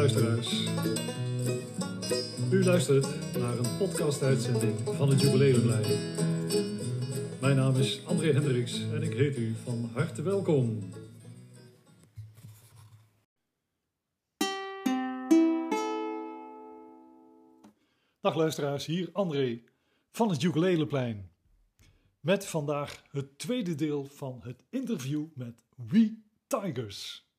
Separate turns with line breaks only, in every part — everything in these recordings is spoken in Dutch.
luisteraars. U luistert naar een podcast-uitzending van het Jubileumlijn. Mijn naam is André Hendricks en ik heet u van harte welkom. Dag luisteraars, hier André van het Ukuleleplein. Met vandaag het tweede deel van het interview met We Tigers.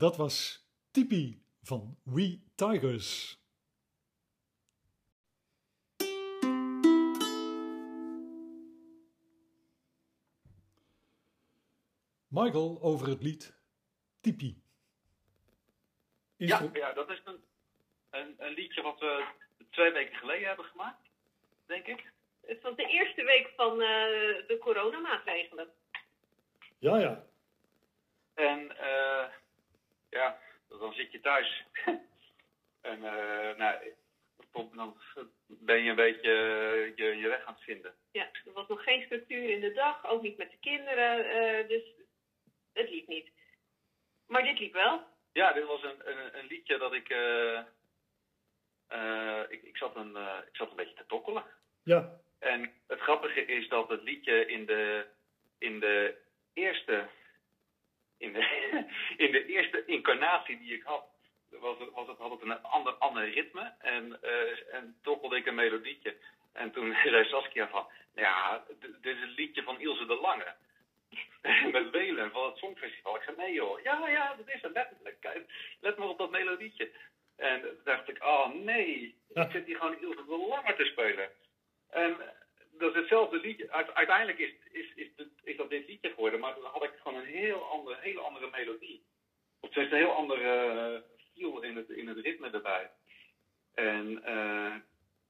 Dat was Tipi van We Tigers. Michael over het lied Tipi.
Ja, ja, dat is een, een, een liedje wat we twee weken geleden hebben gemaakt, denk ik.
Het was de eerste week van uh, de coronamaatregelen.
Ja, ja.
En uh, ja, dan zit je thuis. en uh, nou, dan ben je een beetje je, je weg aan het vinden.
Ja, er was nog geen structuur in de dag, ook niet met de kinderen, dus het liep niet. Maar dit liep wel.
Ja, dit was een, een, een liedje dat ik, uh, uh, ik, ik, zat een, uh, ik zat een beetje te tokkelen.
Ja.
En het grappige is dat het liedje in de, in de eerste in de, in de eerste incarnatie die ik had, was het, was het, had het een ander, ander ritme en, uh, en tokkelde ik een melodietje. En toen zei Saskia van, ja, dit is een liedje van Ilse de Lange. Met Welen van het Songfestival. Ik zei, nee joh, ja, ja, dat is het. Let, let maar op dat melodietje. En toen dacht ik, oh nee, ik zit hier gewoon Ilse de Lange te spelen. En dat is hetzelfde liedje. Uiteindelijk is, is, is, is, dat dit liedje geworden, maar dan had ik gewoon een heel andere, hele andere melodie. Of tenminste een heel andere feel in het, in het ritme erbij. En uh,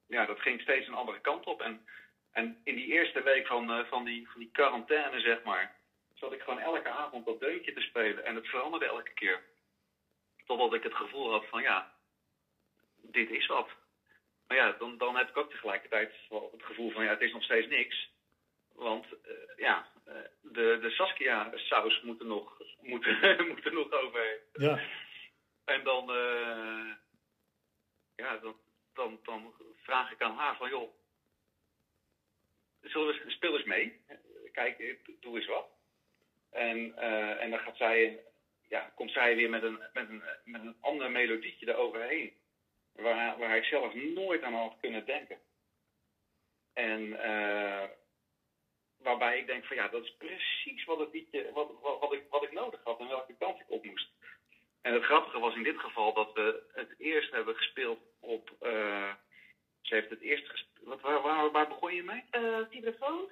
ja, dat ging steeds een andere kant op. En, en in die eerste week van, uh, van, die, van die quarantaine, zeg maar, zat ik gewoon elke avond dat deuntje te spelen. En het veranderde elke keer. Totdat ik het gevoel had van ja, dit is wat. Maar ja, dan, dan heb ik ook tegelijkertijd het gevoel van ja, het is nog steeds niks. Want uh, ja, uh, de, de Saskia-saus moet er nog, moet, moet er nog overheen.
Ja.
En dan, uh, ja, dan, dan, dan vraag ik aan haar van joh, zullen we, speel eens mee. Kijk, doe eens wat. En, en dan gaat zij, ja, komt zij weer met een, met een, met een ander melodietje eroverheen waar, waar ik zelf nooit aan had kunnen denken. En uh, waarbij ik denk van ja, dat is precies wat, het liedje, wat, wat, wat, ik, wat ik nodig had en welke kant ik op moest. En het grappige was in dit geval dat we het eerst hebben gespeeld op. Uh, ze heeft het eerst gespeeld. Wat, waar, waar, waar begon je mee?
Uh, vibrafoon.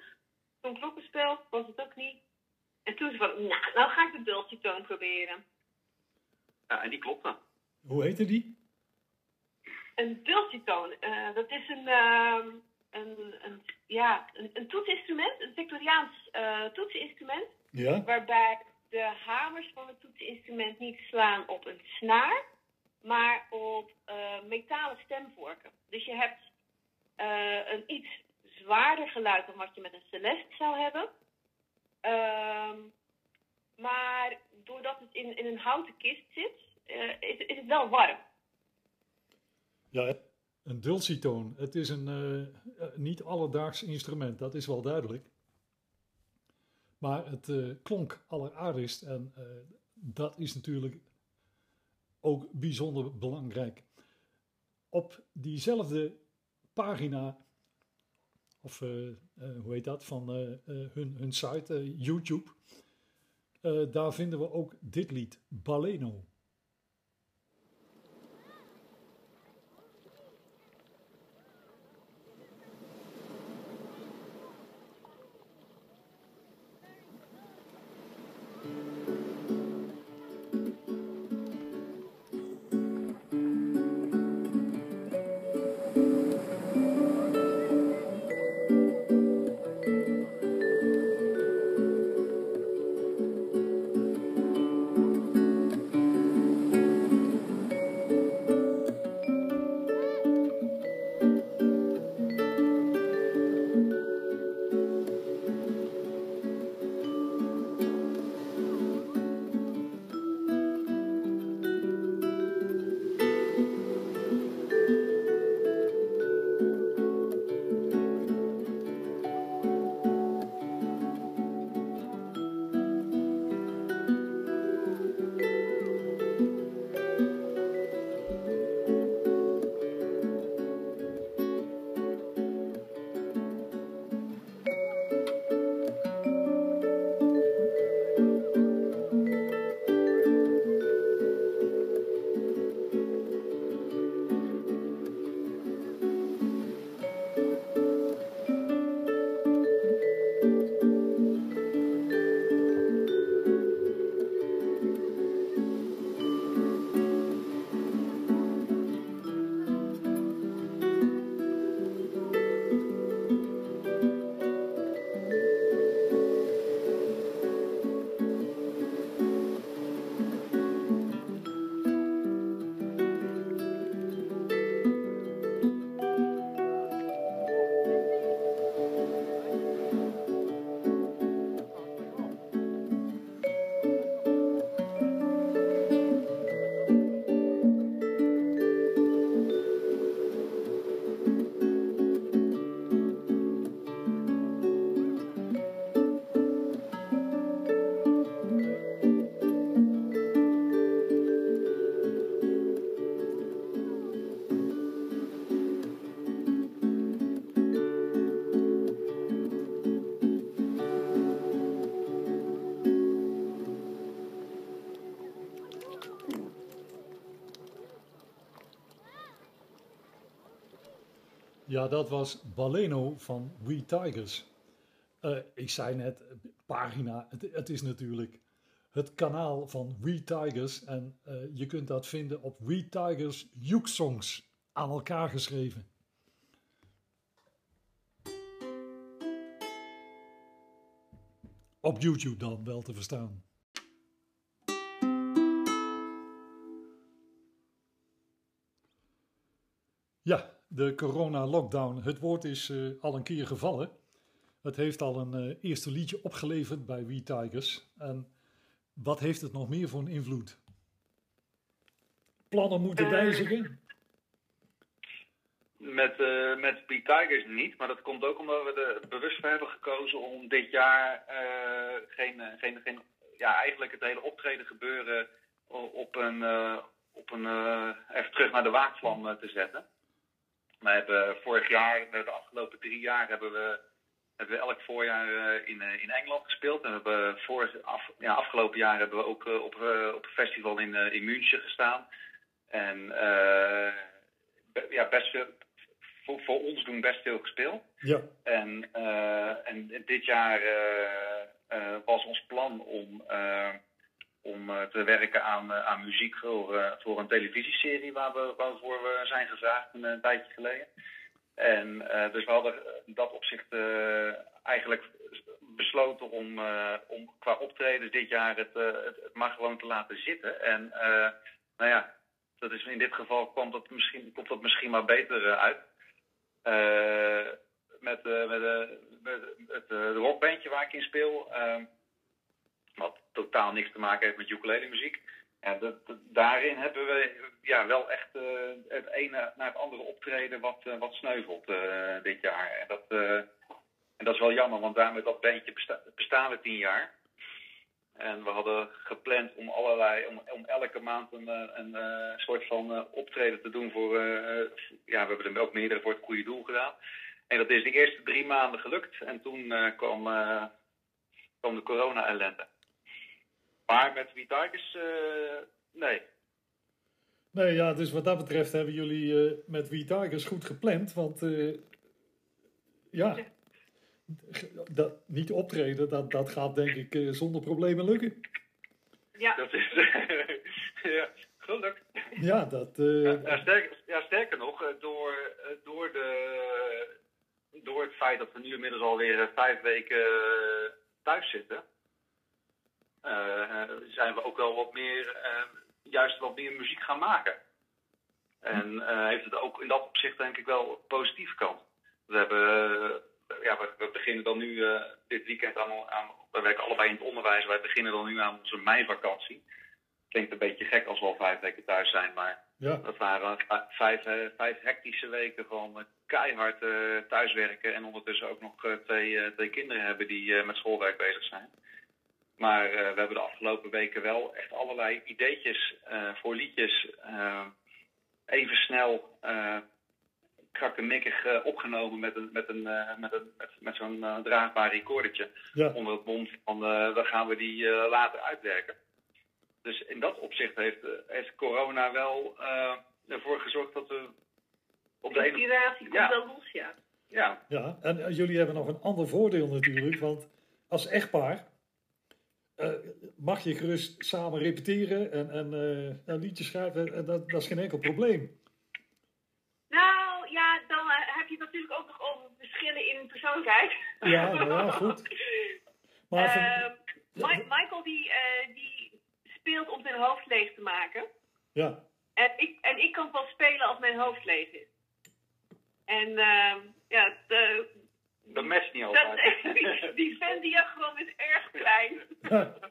Toen klokkenspel was het ook niet. En toen zei van, nou, nou ga ik de dulcietoon proberen.
Ja, en die klopte.
Hoe heette die?
Een dulcitoon, uh, dat is een, uh, een, een, ja, een, een toetsinstrument, een Victoriaans uh, toetsinstrument.
Ja?
Waarbij de hamers van het toetsinstrument niet slaan op een snaar, maar op uh, metalen stemvorken. Dus je hebt een iets zwaarder geluid dan wat je met een celeste zou hebben. Ehm, maar doordat het in, in een houten kist zit, is, is het wel warm.
Ja, een dulcitoon. Het is een uh, niet alledaags instrument, dat is wel duidelijk. Maar het uh, klonk alleraardigst en uh, dat is natuurlijk ook bijzonder belangrijk. Op diezelfde pagina, of hoe heet dat, van hun, hun site, YouTube, daar vinden we ook dit lied, Baleno. Ja, dat was Baleno van We Tigers. Uh, ik zei net, pagina, het, is natuurlijk het kanaal van We Tigers. En uh, je kunt dat vinden op We Tigers Juke Songs, aan elkaar geschreven. Op YouTube dan wel te verstaan. Ja, de corona-lockdown. Het woord is uh, al een keer gevallen. Het heeft al een uh, eerste liedje opgeleverd bij We Tigers. En wat heeft het nog meer voor een invloed? Plannen moeten uh, wijzigen?
Met, met We Tigers niet, maar dat komt ook omdat we er bewust voor hebben gekozen om dit jaar geen, geen, geen, ja, eigenlijk het hele optreden gebeuren op een, op een even terug naar de waakvlam te zetten. We hebben vorig jaar, de afgelopen drie jaar, hebben we, hebben we elk voorjaar in, in Engeland gespeeld. En we hebben vorig, af, ja, afgelopen jaar hebben we ook op, op een festival in, in München gestaan. En uh, ja, best veel, voor, voor, ons doen best veel gespeeld.
Ja.
En, uh, en dit jaar uh, was ons plan om om uh, te werken aan, uh, aan muziek voor, uh, voor een televisieserie waar we, waarvoor we zijn gevraagd een, tijdje geleden. En dus we hadden dat opzicht eigenlijk besloten om, om qua optredens dit jaar het, het, maar gewoon te laten zitten. En nou ja, dat is in dit geval kwam dat misschien, komt dat misschien maar beter uit. met, met, met het rockbandje waar ik in speel wat totaal niks te maken heeft met ukulele muziek. Dat, daarin hebben we ja, wel echt uh, het ene naar het andere optreden wat, uh, wat sneuvelt uh, dit jaar. En dat, en dat is wel jammer, want daarmee dat bandje besta bestaan we tien jaar. En we hadden gepland om allerlei, om, om elke maand een, een, een soort van optreden te doen voor, ja, we hebben er ook meerdere voor het goede doel gedaan. En dat is de eerste drie maanden gelukt. En toen kwam, kwam de corona-ellende. Maar met wie Tigers, uh, nee.
Nee, ja, dus wat dat betreft hebben jullie uh, met wie Tigers goed gepland. Want uh, ja, dat, niet optreden, dat, dat gaat denk ik zonder problemen lukken.
Ja. Dat is, ja, geluk.
Ja, dat...
Ja, sterker, ja, sterker nog, door, door, de, door het feit dat we nu inmiddels alweer vijf weken thuis zitten zijn we ook wel wat meer, uh, juist wat meer muziek gaan maken. En uh, heeft het ook in dat opzicht denk ik wel een positieve kant. We hebben, ja, we, we, beginnen dan nu dit weekend aan, aan, we werken allebei in het onderwijs, wij beginnen dan nu aan onze meivakantie. Klinkt een beetje gek als we al vijf weken thuis zijn, maar ja. dat waren vijf, vijf hectische weken van keihard thuiswerken en ondertussen ook nog twee, twee kinderen hebben die met schoolwerk bezig zijn. Maar uh, we hebben de afgelopen weken wel echt allerlei ideetjes uh, voor liedjes uh, even snel krakkemikkig opgenomen met, een, met, een, met, een, met, met zo'n draagbaar recordertje ja. onder het mond van dan gaan we die later uitwerken. Dus in dat opzicht heeft, heeft corona wel ervoor gezorgd dat we
op de inspiratie komt ja. wel los, ja.
Ja. ja, en jullie hebben nog een ander voordeel natuurlijk, want als echtpaar mag je gerust samen repeteren en, en uh, een liedje schrijven. En dat, dat, is geen enkel probleem.
Nou ja, dan uh, heb je natuurlijk ook nog over verschillen in persoonlijkheid.
Ja, ja goed.
Maar van, Michael die, die speelt om zijn hoofd leeg te maken.
Ja.
En ik, en ik kan pas spelen als mijn hoofd leeg is. En ja, de,
dat matcht niet altijd.
Dat, die Venn-diagram is erg klein.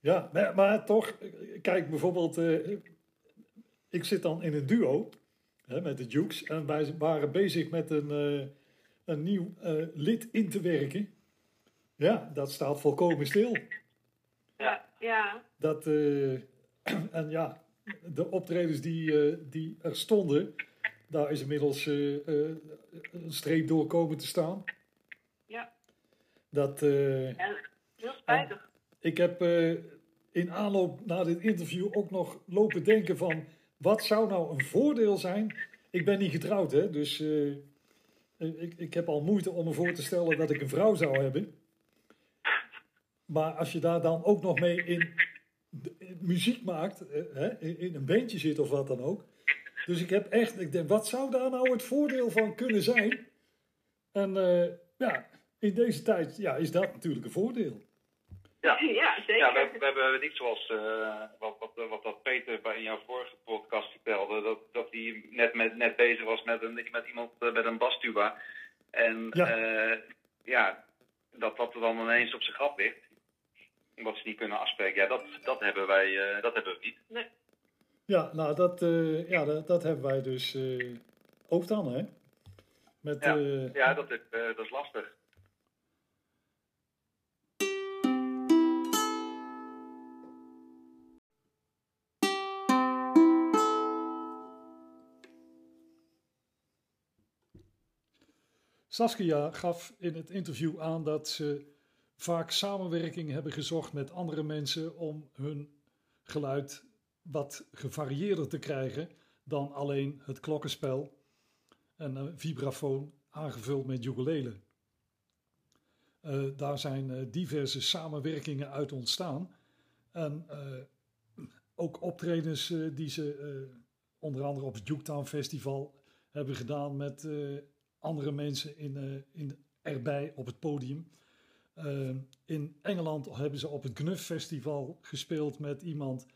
Ja, maar, maar toch, kijk bijvoorbeeld, uh, ik zit dan in een duo hè, met de Dukes en wij waren bezig met een, uh, een nieuw uh, lid in te werken. Ja, dat staat volkomen stil.
Ja, ja.
Dat, en ja, de optredens die, die er stonden, daar is inmiddels een streep door komen te staan.
Ja.
Dat,
uh, heel spijtig.
Ik heb in aanloop naar dit interview ook nog lopen denken van... wat zou nou een voordeel zijn? Ik ben niet getrouwd, hè, dus ik, ik heb al moeite om me voor te stellen dat ik een vrouw zou hebben. Maar als je daar dan ook nog mee in, muziek maakt, hè, in een bandje zit of wat dan ook... Dus ik heb echt, ik denk, wat zou daar nou het voordeel van kunnen zijn? En ja, in deze tijd ja, is dat natuurlijk een voordeel.
Ja, ja zeker. Ja, we, we hebben niet zoals uh, wat, wat, wat, wat Peter bij in jouw vorige podcast vertelde, dat, dat hij net, met, net bezig was met, een, met iemand uh, met een bastuba. En ja, ja dat dat er dan ineens op zijn grap ligt, omdat ze niet kunnen afspreken. Ja, dat, dat hebben wij dat hebben we niet.
Nee.
Ja, nou, dat, uh, ja, dat, dat, hebben wij dus uh, ook dan, hè?
Met, ja, uh, ja dat, is, dat is lastig.
Saskia gaf in het interview aan dat ze vaak samenwerking hebben gezocht met andere mensen om hun geluid wat gevarieerder te krijgen dan alleen het klokkenspel en een vibrafoon aangevuld met ukulele. Uh, daar zijn uh, diverse samenwerkingen uit ontstaan. En uh, ook optredens die ze onder andere op het Juketown Festival
hebben gedaan met eh, andere mensen in, eh, in, erbij op het podium. Eh, in Engeland hebben ze op het Gnuff Festival gespeeld met iemand.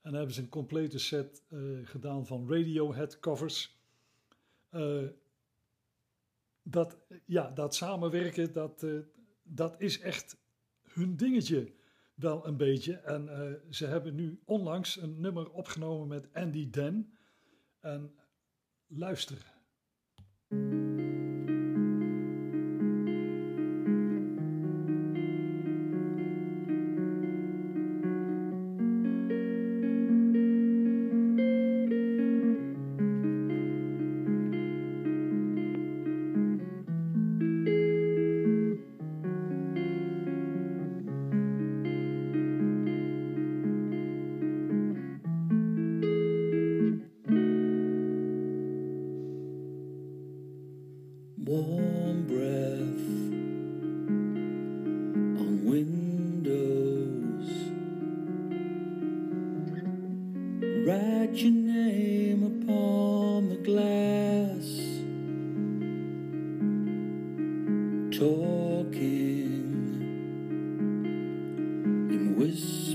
En hebben ze een complete set gedaan van Radiohead covers. dat, ja, dat samenwerken, dat, dat is echt hun dingetje wel een beetje. En ze hebben nu onlangs een nummer opgenomen met Andy Den. En luister. talking in whispers.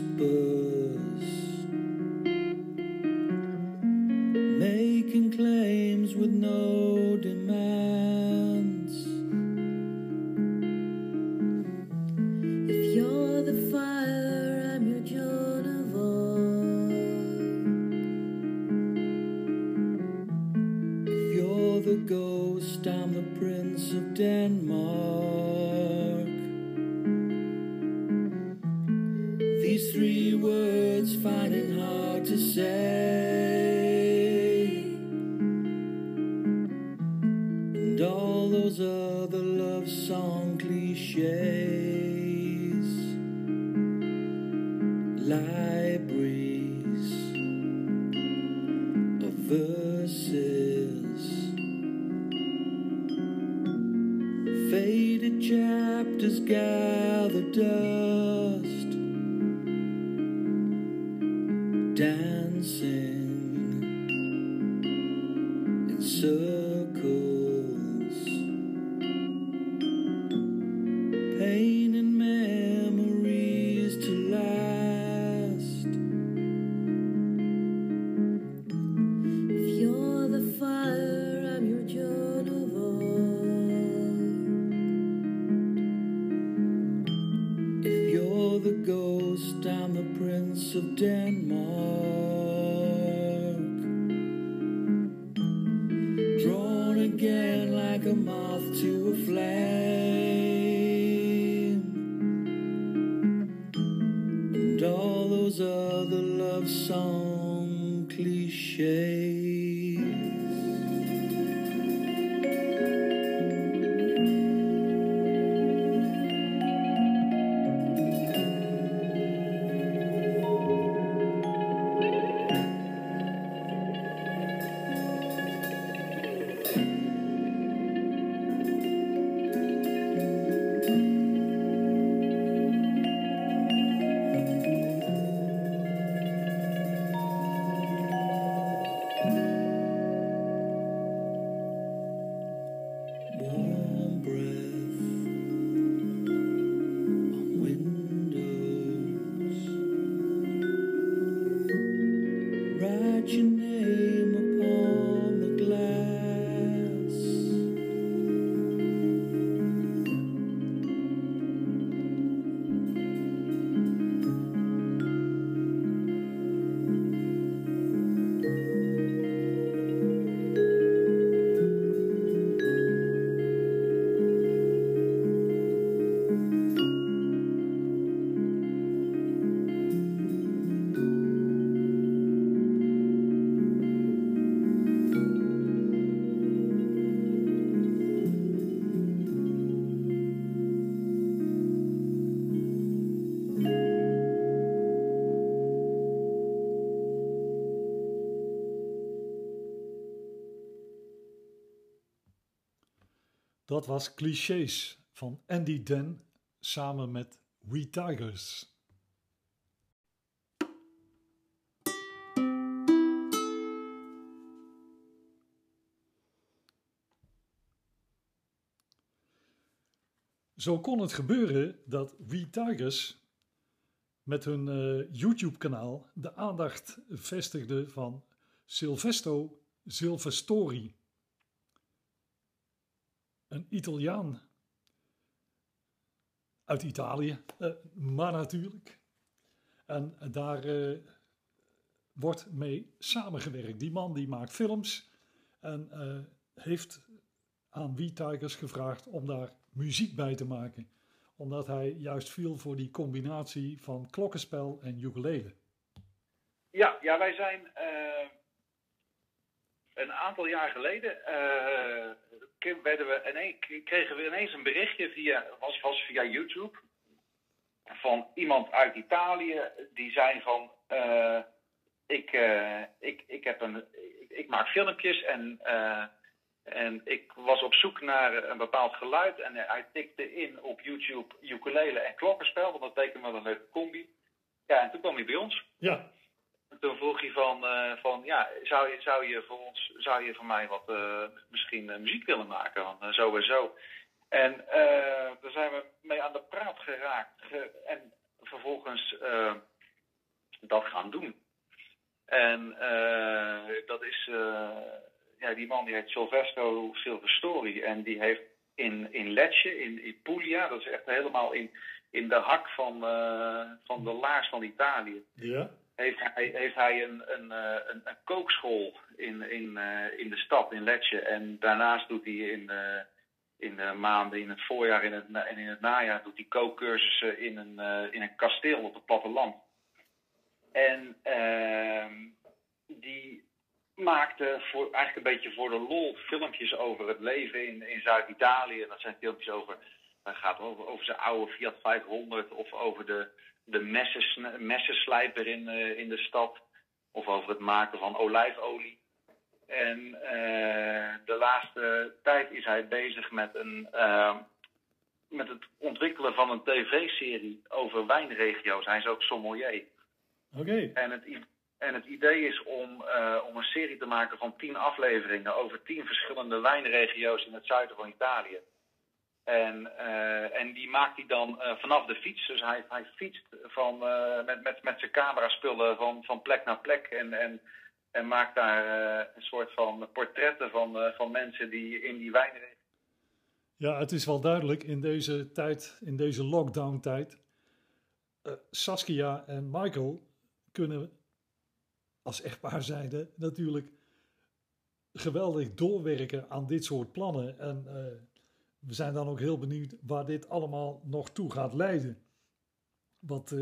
life. a moth to a flame. dat was Clichés van Andy Den samen met We Tigers.
Zo kon het gebeuren dat We Tigers met hun eh, YouTube-kanaal de aandacht vestigde van Silvesto Silvestori. Een Italiaan uit Italië, uh, maar natuurlijk. En daar uh, wordt mee samengewerkt. Die man die maakt films en uh, heeft aan We Tigers gevraagd om daar muziek bij te maken. Omdat hij juist viel voor die combinatie van klokkenspel en ukulele.
Ja, ja wij zijn een aantal jaar geleden ineens, kregen we ineens een berichtje via, was, was via YouTube van iemand uit Italië die zei van uh, ik, uh, ik, ik, heb een, ik, maak filmpjes en, en ik was op zoek naar een bepaald geluid en hij tikte in op YouTube ukulele en klokkenspel, want dat tekent wel een leuke combi. Ja, en toen kwam hij bij ons.
Ja.
En toen vroeg hij van, van ja, zou je, zou je voor ons, zou je voor mij wat misschien muziek willen maken? Want zo en zo. En daar zijn we mee aan de praat geraakt. en vervolgens dat gaan doen. En dat is, ja, die man die heet Silvestro Silvestori. En die heeft in, in Lecce, in, in Puglia, dat is echt helemaal in, in de hak van, van de laars van Italië.
Ja.
Heeft hij, heeft hij een, een, een, een kookschool in, in, in de stad, in Lecce. En daarnaast doet hij in in de maanden in het voorjaar en in het, najaar doet hij kookcursussen in een, uh, in een kasteel op het platteland. En uh, die maakte voor, eigenlijk een beetje voor de lol filmpjes over het leven in, in Zuid-Italië. Dat zijn filmpjes over, gaat over, over zijn oude Fiat 500 of over de, de messenslijper in, uh, in de stad. Of over het maken van olijfolie. En uh, de laatste tijd is hij bezig met, een, uh, met het ontwikkelen van een tv-serie over wijnregio's. Hij is ook sommelier.
Oké. Okay.
En, het, en het idee is om, om een serie te maken van tien afleveringen over tien verschillende wijnregio's in het zuiden van Italië. En, en die maakt hij dan vanaf de fiets. Dus hij, hij fietst van, met, met, met zijn camera-spullen van, van plek naar plek. En, en en maakt daar een soort van portretten van, van mensen die in die wijnregio.
Ja, het is wel duidelijk in deze tijd, in deze lockdown-tijd. Saskia en Michael kunnen als echtpaar zijnde natuurlijk geweldig doorwerken aan dit soort plannen. En we zijn dan ook heel benieuwd waar dit allemaal nog toe gaat leiden. Want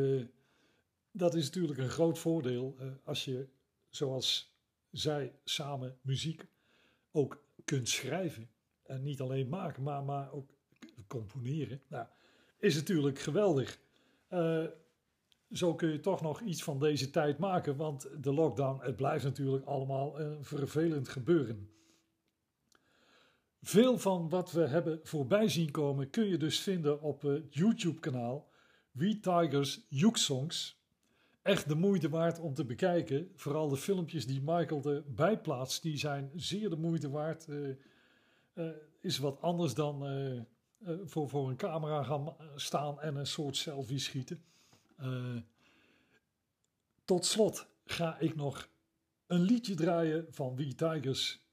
dat is natuurlijk een groot voordeel als je zoals zij samen muziek ook kunt schrijven. En niet alleen maken, maar, maar ook componeren. Nou, is natuurlijk geweldig. Uh, zo kun je toch nog iets van deze tijd maken, want de lockdown, het blijft natuurlijk allemaal een vervelend gebeuren. Veel van wat we hebben voorbij zien komen kun je dus vinden op het YouTube-kanaal We Tigers Juke Songs echt de moeite waard om te bekijken. Vooral de filmpjes die Michael erbij plaatst, die zijn zeer de moeite waard. Uh, uh, is wat anders dan voor, voor een camera gaan staan en een soort selfie schieten. tot slot ga ik nog een liedje draaien van We Tigers.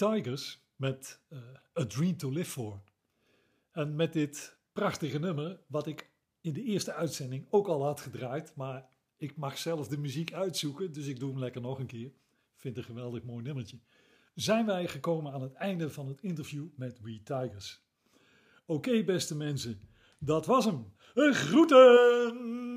Tigers met uh, A Dream to Live For. En met dit prachtige nummer, wat ik in de eerste uitzending ook al had gedraaid, maar ik mag zelf de muziek uitzoeken, dus ik doe hem lekker nog een keer. Vind een geweldig mooi nummertje. Zijn wij gekomen aan het einde van het interview met We Tigers. Oké, beste mensen, dat was hem. Groeten!